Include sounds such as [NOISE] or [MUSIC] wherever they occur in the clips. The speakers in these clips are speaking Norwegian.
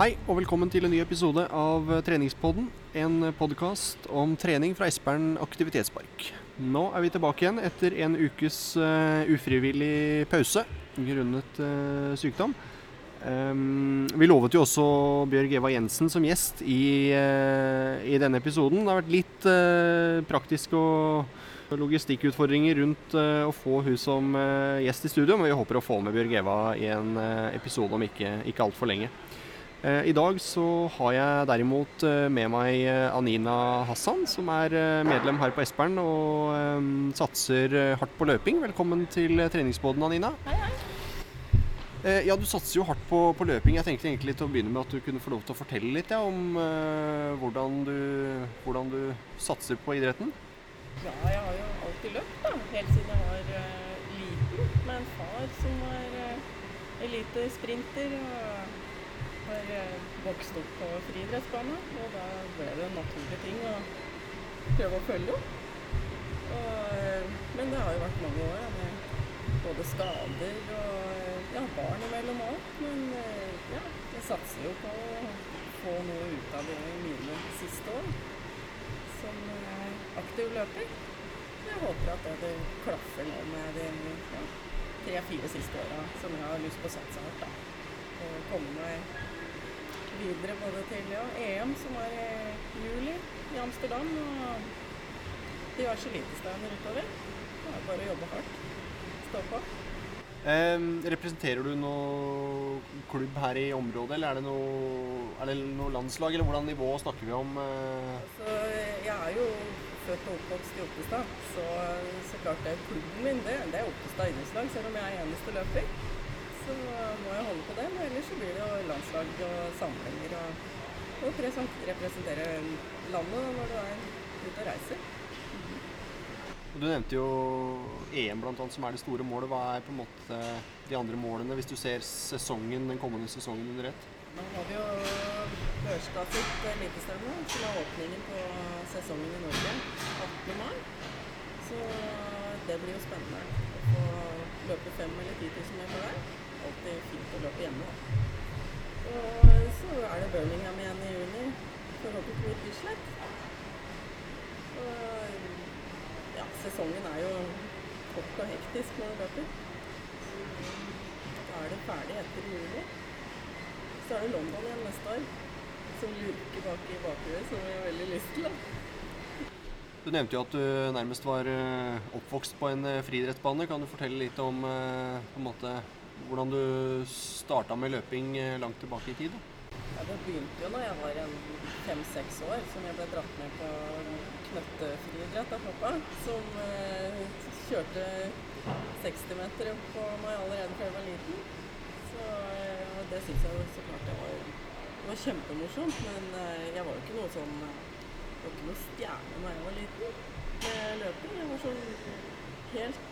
Hei og velkommen til en ny episode av Treningspodden. En podkast om trening fra Espern aktivitetspark. Nå er vi tilbake igjen etter en ukes uh, ufrivillig pause grunnet uh, sykdom. Um, vi lovet jo også Bjørg Eva Jensen som gjest i, uh, i denne episoden. Det har vært litt praktisk og logistikkutfordringer rundt å få hun som gjest i studio, men vi håper å få med Bjørg Eva i en episode om ikke, ikke altfor lenge. Eh, I dag så har jeg derimot eh, med meg eh, Anina Hassan, som er medlem her på Espern og satser hardt på løping. Velkommen til treningsbåten, Anina. Hei, hei. Ja, Du satser jo hardt på, på, løping. Jeg tenkte egentlig til å begynne med at du kunne få lov til å fortelle litt ja, om uh, hvordan, du, hvordan, du, satser på idretten. Ja, jeg har jo alltid løpt, da. Helt siden jeg var uh, liten. Med en far som var uh, elitesprinter. og har eh, vokst opp på friidrettsbane, og da ble det en naturlig ting å prøve å følge opp. Og, eh, men det har jo vært mange år med både skader og eh, ja, barn imellom òg. Men ja, jeg satser jo på å få noe ut av det mine siste år som aktiv løper. Jeg håper at det klaffer nå med de ja, tre-fire siste åra som jeg har lyst på å satse hardt. da. Og komme meg videre både til ja, EM, som var i juli i Amsterdam, og diverse elitestevner utover. Det er bare å jobbe hardt. Stå på. Eh, representerer du noe klubb her i området, eller er det noe, er det noe landslag, eller hvordan nivå snakker vi om? Eh? Altså, jeg er jo født og oppvokst i Oppestad, så, så klart det er klubben min, det, det er Oppestad idrettslag, selv om jeg er eneste løper så må jeg holde på dem. Ellers så blir det jo landslag og samlinger og, og representere landet når du er ute og reiser. Du nevnte jo EM blant annet, som er det store målet. Hva er på en måte de andre målene, hvis du ser sesongen, den kommende sesongen under ett? Nå har vi jo Børstad sitt elitestevne, som er åpningen på sesongen i Norge 18. mai. Så det blir jo spennende å løpe fem eller 10 000 meter der alltid fint å løpe hjemme. Og så er det Birmingham igjen i juni. Forhåpentligvis Bislett. Og ja, sesongen er jo kort og hektisk når du løper. Da er det ferdig etter juli. Så er det London igjen neste år. Som lurker bak i bakhuet, som vi har veldig lyst til. Du nevnte jo at du nærmest var eh, oppvokst på en eh, friidrettsbane. Kan du fortelle litt om eh, på en måte, hvordan du starta med løping eh, langt tilbake i tid? Ja, det begynte jo da jeg var en fem-seks år, som jeg ble dratt med på knøttefriidrett av pappa. Som eh, kjørte 60-meter på meg allerede før jeg var liten. Så eh, det syns jeg jo så klart det var, var kjempemorsomt. Men eh, jeg var jo ikke noe sånn var ikke noe stjerne da jeg var liten med løping. Jeg var sånn helt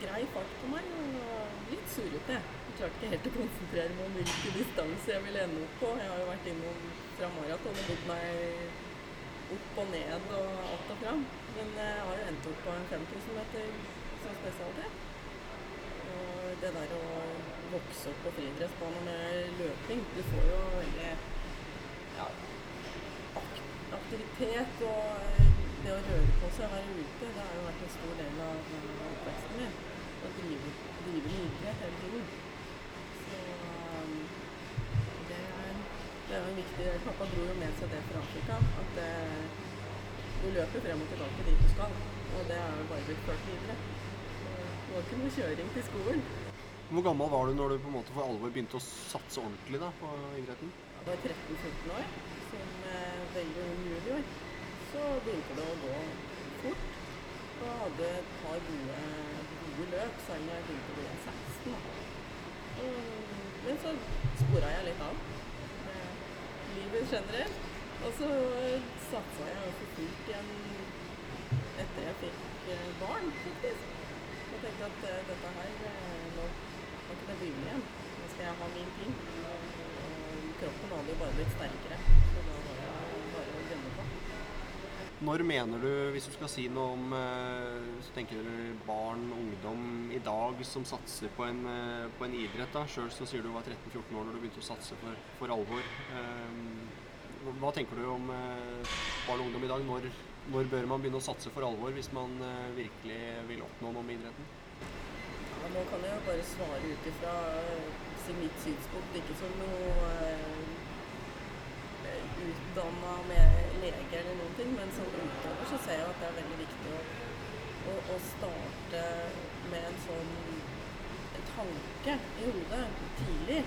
grei fart på meg og litt surrete. Jeg klarte ikke helt å konsentrere meg om hvilken distanse jeg ville ende opp på. Jeg har jo vært innom fra maraton og bodd meg opp og ned og alt og fram. Men jeg har jo endt opp på en 5000 meter som spesialitet. Og det der å vokse opp på friidrettsbane med løping Du får jo veldig ja, aktivitet og det å røre på seg og være ute, det har jo vært en stor del av oppveksten min å drive, drive med idrett hele tiden. Så um, det er, det er en viktig del. Pappa dro jo med seg det fra Afrika. At det, du løper frem og tilbake dit du skal. Og det er jo bare blitt ført videre. Det var ikke noe kjøring til skolen. Hvor gammel var du når du på en måte for alvor begynte å satse ordentlig da, på idretten? Jeg var 13-14 år. Som eh, veldig ung junior. Så begynte det å gå. Og hadde et par gode gode løp, selv om jeg begynte å bli 16. Men så spora jeg litt av med livet generelt. Og så satsa jeg for fullt igjen etter jeg fikk eh, barn, faktisk. Og tenkte at uh, dette her Nå kan det begynne igjen. Nå skal jeg ha min ting. Og kroppen hadde jo bare blitt sterkere. Når mener du, hvis du skal si noe om hvis du tenker du barn, ungdom i dag som satser på en, eh, på en idrett? da, Sjøl sier du var 13-14 år når du begynte å satse for, for alvor. Eh, hva tenker du om eh, barn og ungdom i dag? Når, når bør man begynne å satse for alvor hvis man eh, virkelig vil oppnå noe med idretten? Ja, nå kan jeg jo bare svare ut ifra mitt synspunkt, ikke som noe utdanna lege eller noen ting, men som utøver så ser jeg at det er veldig viktig å, å, å starte med en sånn tanke i hodet tidlig.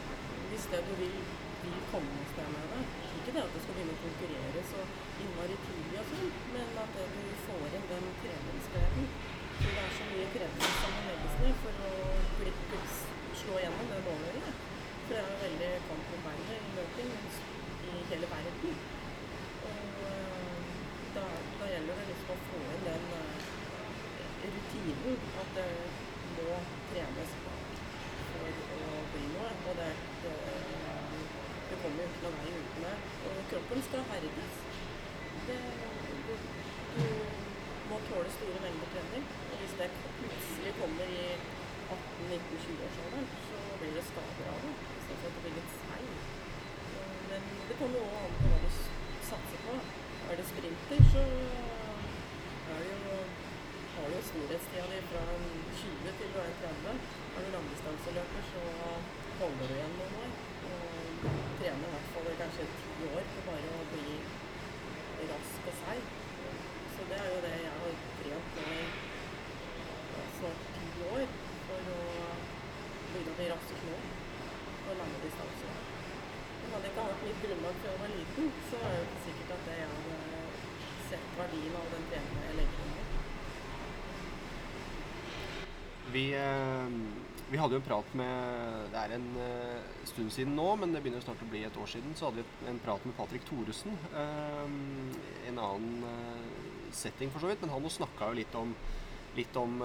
Hvis det du vil, vil komme noe sted med det. Ikke det at du skal begynne å konkurrere så innmari tidlig og sånn, men at det du får inn den treningsgleden. For det er så mye krefter som må legges ned for å slå gjennom det nåløyet. For det er veldig kamp om beinet i løping i hele verden. Og eh, da, da, gjelder det liksom å få inn den uh, rutinen at det må trenes for å bli noe. Og det, det, det kommer jo ikke noen vei uten det. Og kroppen skal herdes. Det, du, du må tåle store mengder trening. Og hvis det plutselig kommer i 18-19-20-årsalderen, så blir det skader av det. Sånn at det blir litt seigt. Men det kommer jo an på hva du satser på. Er det sprinter, så er jo, har du jo storhetstida di fra 20 til du er 30. Er du langdistanseløper, så holder du igjen noen år. Og trener i hvert fall kanskje ti år for bare å bli rask og seig. Så det er jo det jeg har trent nå i snart ti år for å begynne å bli rask nå på lange distanser. Hadde ikke hatt mitt grunnlag før jeg var liten, så er det ikke sikkert at jeg hadde sett verdien av den treninga jeg legger inn. Vi, eh, vi, hadde jo en prat med Det er en eh, stund siden nå, men det begynner snart å bli et år siden. Så hadde vi en prat med Patrick Thoresen. Eh, en annen setting, for så vidt, men han snakka jo litt om, litt om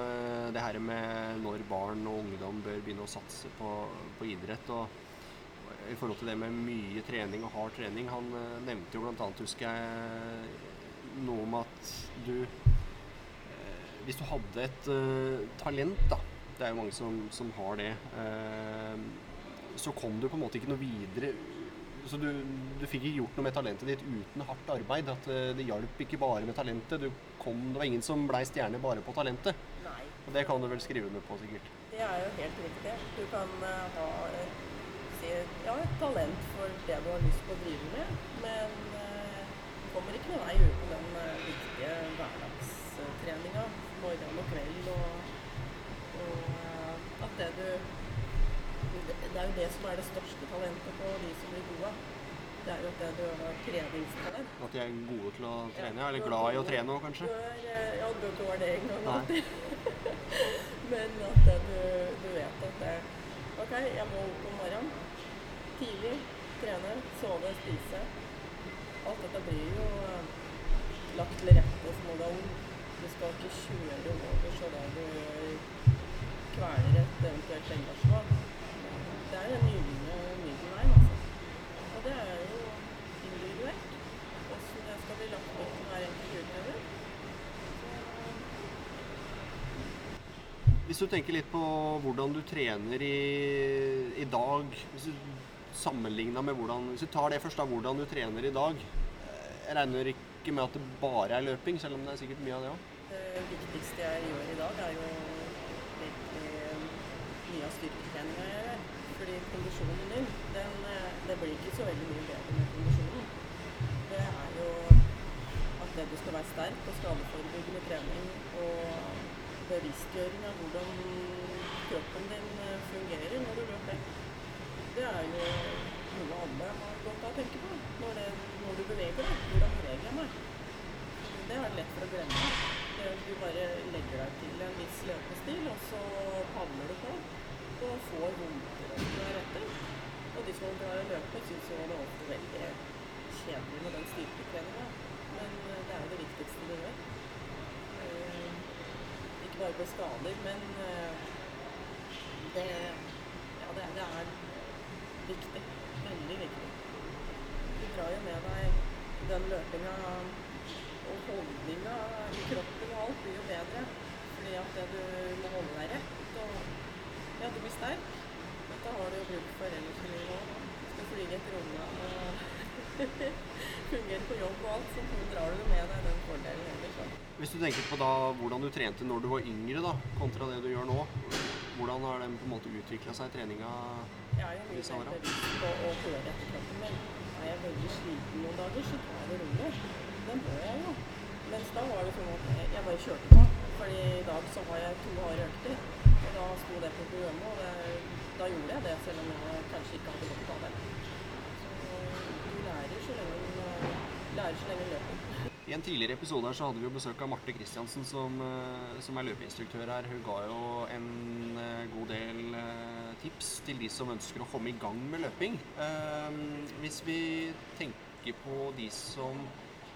det her med når barn og ungdom bør begynne å satse på, på idrett. og i forhold til det med mye trening og hard trening. Han uh, nevnte jo bl.a. husker jeg noe om at du uh, Hvis du hadde et talent, da Det er jo mange som, som har det. så kom du på en måte ikke noe videre så du, du, fikk ikke gjort noe med talentet ditt uten hardt arbeid. At Det hjalp ikke bare med talentet. Kom, det var ingen som blei stjerne bare på talentet. Nei. Og det kan du vel skrive under på, sikkert? Det er jo helt riktig. Du kan ha si, ja, et talent for det du har lyst på å drive med, men uh, kommer ikke noen vei uten den uh, viktige hverdagstreninga morgen og kveld. Og, og at det du det er jo det som er det største talentet på de som blir gode. Det er jo at du har treningstalent. At de er gode til å trene? Ja, eller glad i å trene òg, kanskje? Er, ja, du var det en gang alltid. [LAUGHS] Men at du, du, vet at det, OK, jeg må opp om morgenen. Tidlig. Trene, sove, spise. Alt dette blir jo eh, lagt til rette som når du er ung. Du skal ikke kjøre over så da du kveler et eventuelt engasjement det er en gylne middelvei, altså. Og det er jo individuelt hvordan det skal bli lagt opp til hver enkelt utøver. Hvis du tenker litt på hvordan du trener i, i dag hvis du sammenligna med hvordan Hvis du tar det først, da, hvordan du trener i dag. Jeg regner ikke med at det bare er løping, selv om det er sikkert mye av det òg? Det viktigste jeg gjør i dag, er jo virkelig mye av styrketreninga jeg gjør fordi kondisjonen din, den, eh, det blir ikke så veldig mye bedre med kondisjonen. Det er jo at det du skal være sterk og skadeforebyggende trening og bevisstgjøring av hvordan kroppen din eh, fungerer når du løper. Det er jo noe alle har godt av å tenke på når, det, når du beveger deg. Hvordan beveger jeg meg? Det er lett for å glemme. Du bare legger deg til en viss løpestil, og så havner du på og får vondter etter. Og de som har og løper, syns jo det ofte veldig kjedelig med den styrketreninga. Men eh, det er jo det viktigste du gjør. Eh, ikke bare på skader, men eh, det, ja, det, det er viktig. Veldig viktig. Du drar jo med deg den løpinga og holdninga i kroppen og alt blir jo bedre. Fordi at det du må holde deg rett. Og ja, du blir sterk. Dette har du jo bruk for ellers i livet òg. Skal flyge etter unga og [LAUGHS] fungere på jobb og alt, så drar du med deg den fordelen heller. Hvis du tenker på da hvordan du trente når du var yngre, da, kontra det du gjør nå, hvordan har den på en måte utvikla seg i treninga? Jeg er jo mye mer bevisst på å høre etter kroppen min. Er jeg veldig sliten noen dager, så tar jeg det rolig. Den bør jeg jo. Mens da var det sånn at jeg- bare kjørte på. Fordi i dag så har jeg to harde økter. Og da sto det på programmet, og det, da gjorde jeg det, selv om jeg kanskje ikke hadde godt av det. Så du lærer så lenge du lærer så lenge løper. I en tidligere episode her så hadde vi jo besøk av Marte Kristiansen, som, eh, som er løpeinstruktør her. Hun ga jo en eh, god del eh, tips til de som ønsker å komme i gang med løping. Eh, Hvis vi tenker på de som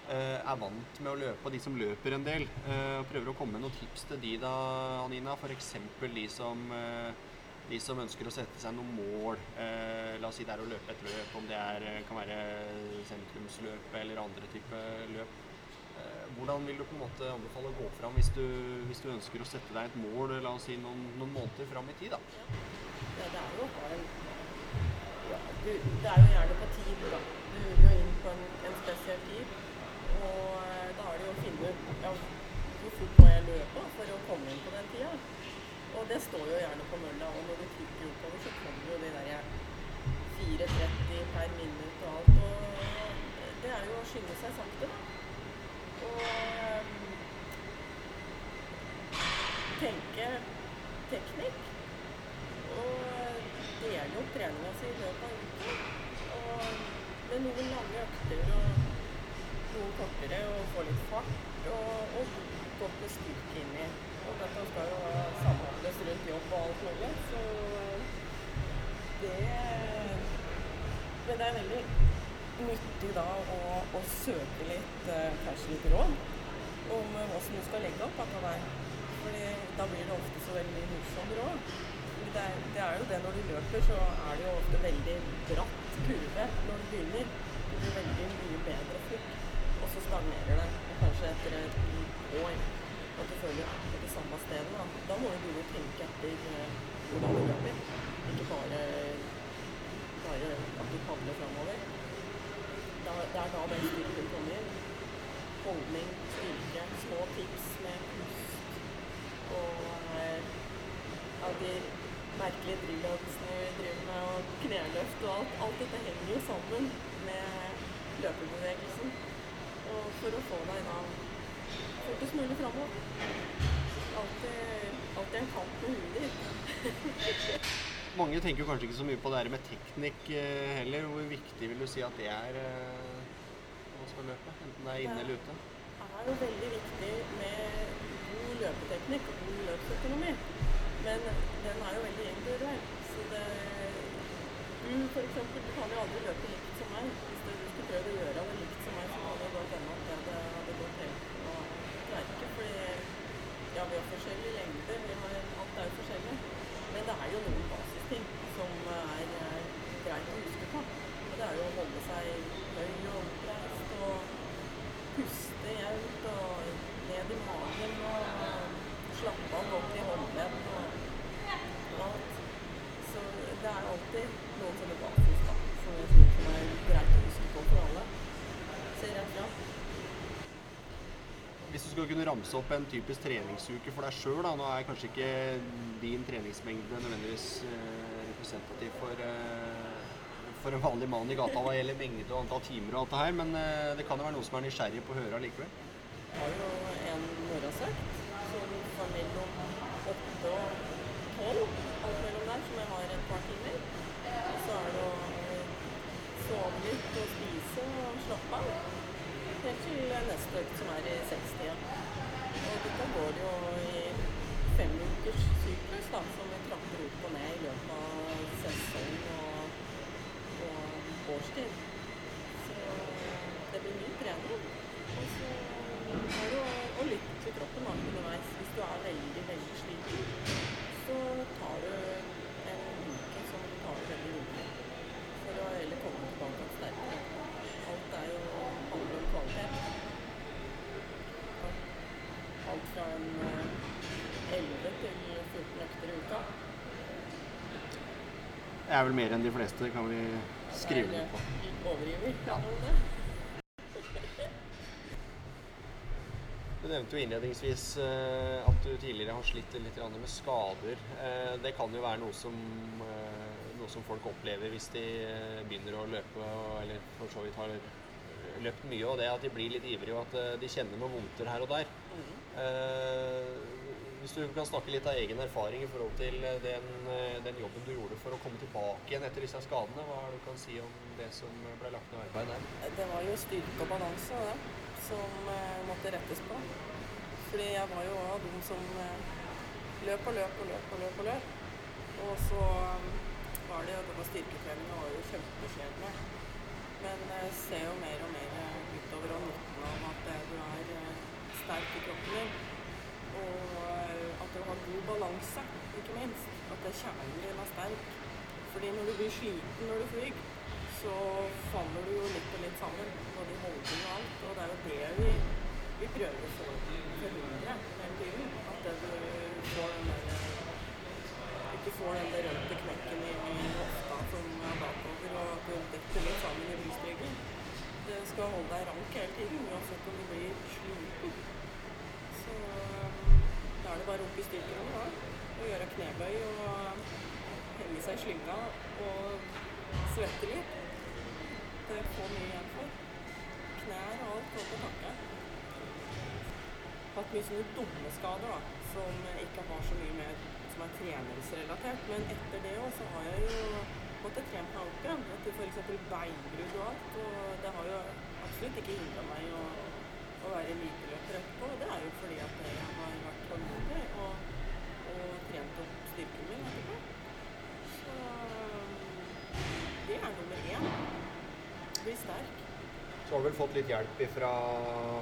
eh, er vant med å løpe, og de som løper en del, eh, prøver å komme med noen tips til de da, Anina. F.eks. de som eh, de som ønsker å sette seg noen mål, eh, la oss si det er å løpe et løp, om det er, kan være sentrumsløpet eller andre typer løp. Hvordan vil du på en måte anbefale å gå fram hvis du, hvis du ønsker å sette deg et mål, la oss si noen, noen måneder fram i tid? da? Ja, det er jo å ja, du, Det er jo gjerne på tid, da. Du jo inn på en, en spesiell tid. Og eh, da er det jo å finne ut ja, hvor fort må jeg løpe for å komme inn på den tida. Og det står jo gjerne på mølla, og når du trykker oppover, så kommer jo de der 4.30 per minutt og alt. Og det er jo å skynde seg sakte, da. Og eh, tenke teknikk. Og dele opp treninga si i løpet av uka. Og med noen lange økter og noen kortere, og få litt fart. Og, og godt med styrke inni. Og dette skal jo samhandles rundt jobb og alt mulig, så det Men det er veldig nyttig da å, å søke litt, eh, kanskje litt råd om eh, hvordan du skal legge opp dette der. Fordi da blir det ofte så veldig morsomt råd. Det er, det er jo det når du løper, så er det jo ofte veldig bratt kurve når du begynner. Du blir veldig mye bedre fort, og så stagnerer det. Og kanskje etter et år at du føler er på det samme stedet. Da, da må du begynne å tenke etter eh, hvordan du løper. Ikke bare, bare at du padler framover. Det er da den styrken kommer inn. Holdning, styrke, små tips med pust og eh, merkelige drilløvelsene vi driver med, og kneløft og alt. Alt dette henger jo sammen med løpebevegelsen. Og for å få deg da fortest mulig framover. Alltid, alltid en kamp med huet ditt. [LAUGHS] Mange tenker kanskje ikke så mye på det her med teknikk eh, heller. Hvor viktig vil du si at det er eh, når man skal løpe? Enten det er inne eller ute? Det er jo veldig viktig med god løpeteknikk og god løpsøkonomi. Men den er jo veldig individuell. Så det eksempel, du kan jo aldri løpe likt som meg. Hvis du skulle prøvd å gjøre det likt som meg, så hadde det gått ennå at det hadde, gått helt på kverke. Fordi ja, vi har forskjellig lengde, vi har, alt er jo forskjellig. Men det er jo noen basisting som er er greit å huske på. Og det er jo å holde seg høy og oppreist og puste jevnt og ned i magen og slappe av godt i håndledd det er alltid noen sånne basis da, som jeg tror som er greit å huske på for alle. Ser rett fram. Hvis du skulle kunne ramse opp en typisk treningsuke for deg sjøl, nå er kanskje ikke din treningsmengde nødvendigvis eh, representativ for, eh, for en vanlig mann i gata hva gjelder mengde og antall timer og alt det her, men eh, det kan jo være noen som er nysgjerrig på å høre allikevel. Jeg har jo en morgensøkt som fra mellom åtte og et par timer. Eh, og så er det å eh, sove litt og spise og slappe av. Helt til neste økt, som er i 60. Jeg er vel mer enn de fleste, kan vi skrive er, på. Ja. Du nevnte jo innledningsvis eh, at du tidligere har slitt litt med skader. Eh, det kan jo være noe som, eh, noe som folk opplever hvis de begynner å løpe, eller for så vidt har løpt mye, og det at de blir litt ivrige og at de kjenner noen vondter her og der. Mm Eh, hvis du kan snakke litt av egen erfaring i forhold til eh, den, eh, den jobben du gjorde for å komme tilbake igjen etter disse skadene, hva er det du kan si om det som ble lagt ned arbeid der? det var jo styrke og balanse det, som eh, måtte rettes på. Fordi jeg var jo av dem som eh, løp og løp og løp og løp. Og løp. Og så eh, var det jo denne styrketreninga var jo kjempekjedelig. Men jeg ser jo mer og mer eh, utover og nytten av at eh, du er eh, sterk i kroppen din. Og eh, at du har god balanse, ikke minst. At kjernen din er sterk. Fordi når du blir sliten når du flyr, så faller du jo litt og litt sammen. Både i holdning og alt. Og det er jo det vi, vi prøver å få forhindre hele tiden. At du får den der ikke får den der knekken i, i hofta som er bakover, og at du detter litt sammen i brystregelen. Det skal holde deg rank hele tiden, uansett om du blir det bare opp i styrkerommet og, og gjøre knebøy og henge seg i slynga og svette litt. Det får mye igjen for. Knær og alt går på takke. Hatt mye sånne dumme skader da, som ikke har så mye med som er treningsrelatert. Men etter det òg så har jeg jo måttet trene meg opp igjen. Etter f.eks. beinbrudd og alt. Og det har jo absolutt ikke hindra meg å, å være lite trøtt på. det er jo fordi at jeg har vært tålmodig og, og trent opp styrken min etterpå. Så det er nummer én. Bli sterk. Så har du vel fått litt hjelp fra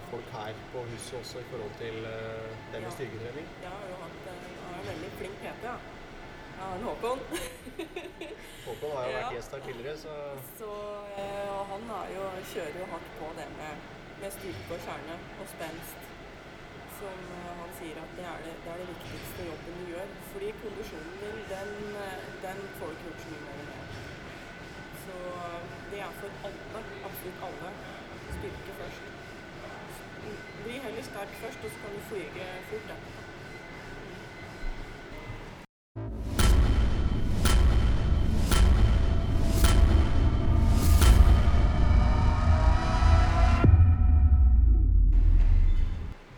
folk her på huset også i forhold til eh, det med Ja. styrketrening? Jeg har jo hatt eh, en veldig flink PT, ja. Jeg har en Håkon. [LAUGHS] Håkon har jo Ja. vært gjest her tidligere, så Så og han jo, kjører jo hardt på det med, med styrke og kjerne og spenst. Som eh, han sier at det er det, det er det viktigste jobben du gjør. Fordi kondisjonen din, den, eh, den får du ikke gjort så mye mer med. Så eh, det er for alle, absolutt alle. Styrke først. Bli heller sterk først, og så kan du flyge fort etterpå.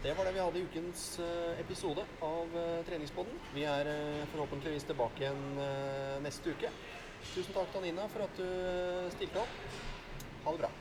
Det var det vi hadde i ukens eh, episode av eh, Treningspodden. Vi er eh, forhåpentligvis tilbake igjen neste uke. Tusen takk til for at du stilte opp. Ha det bra.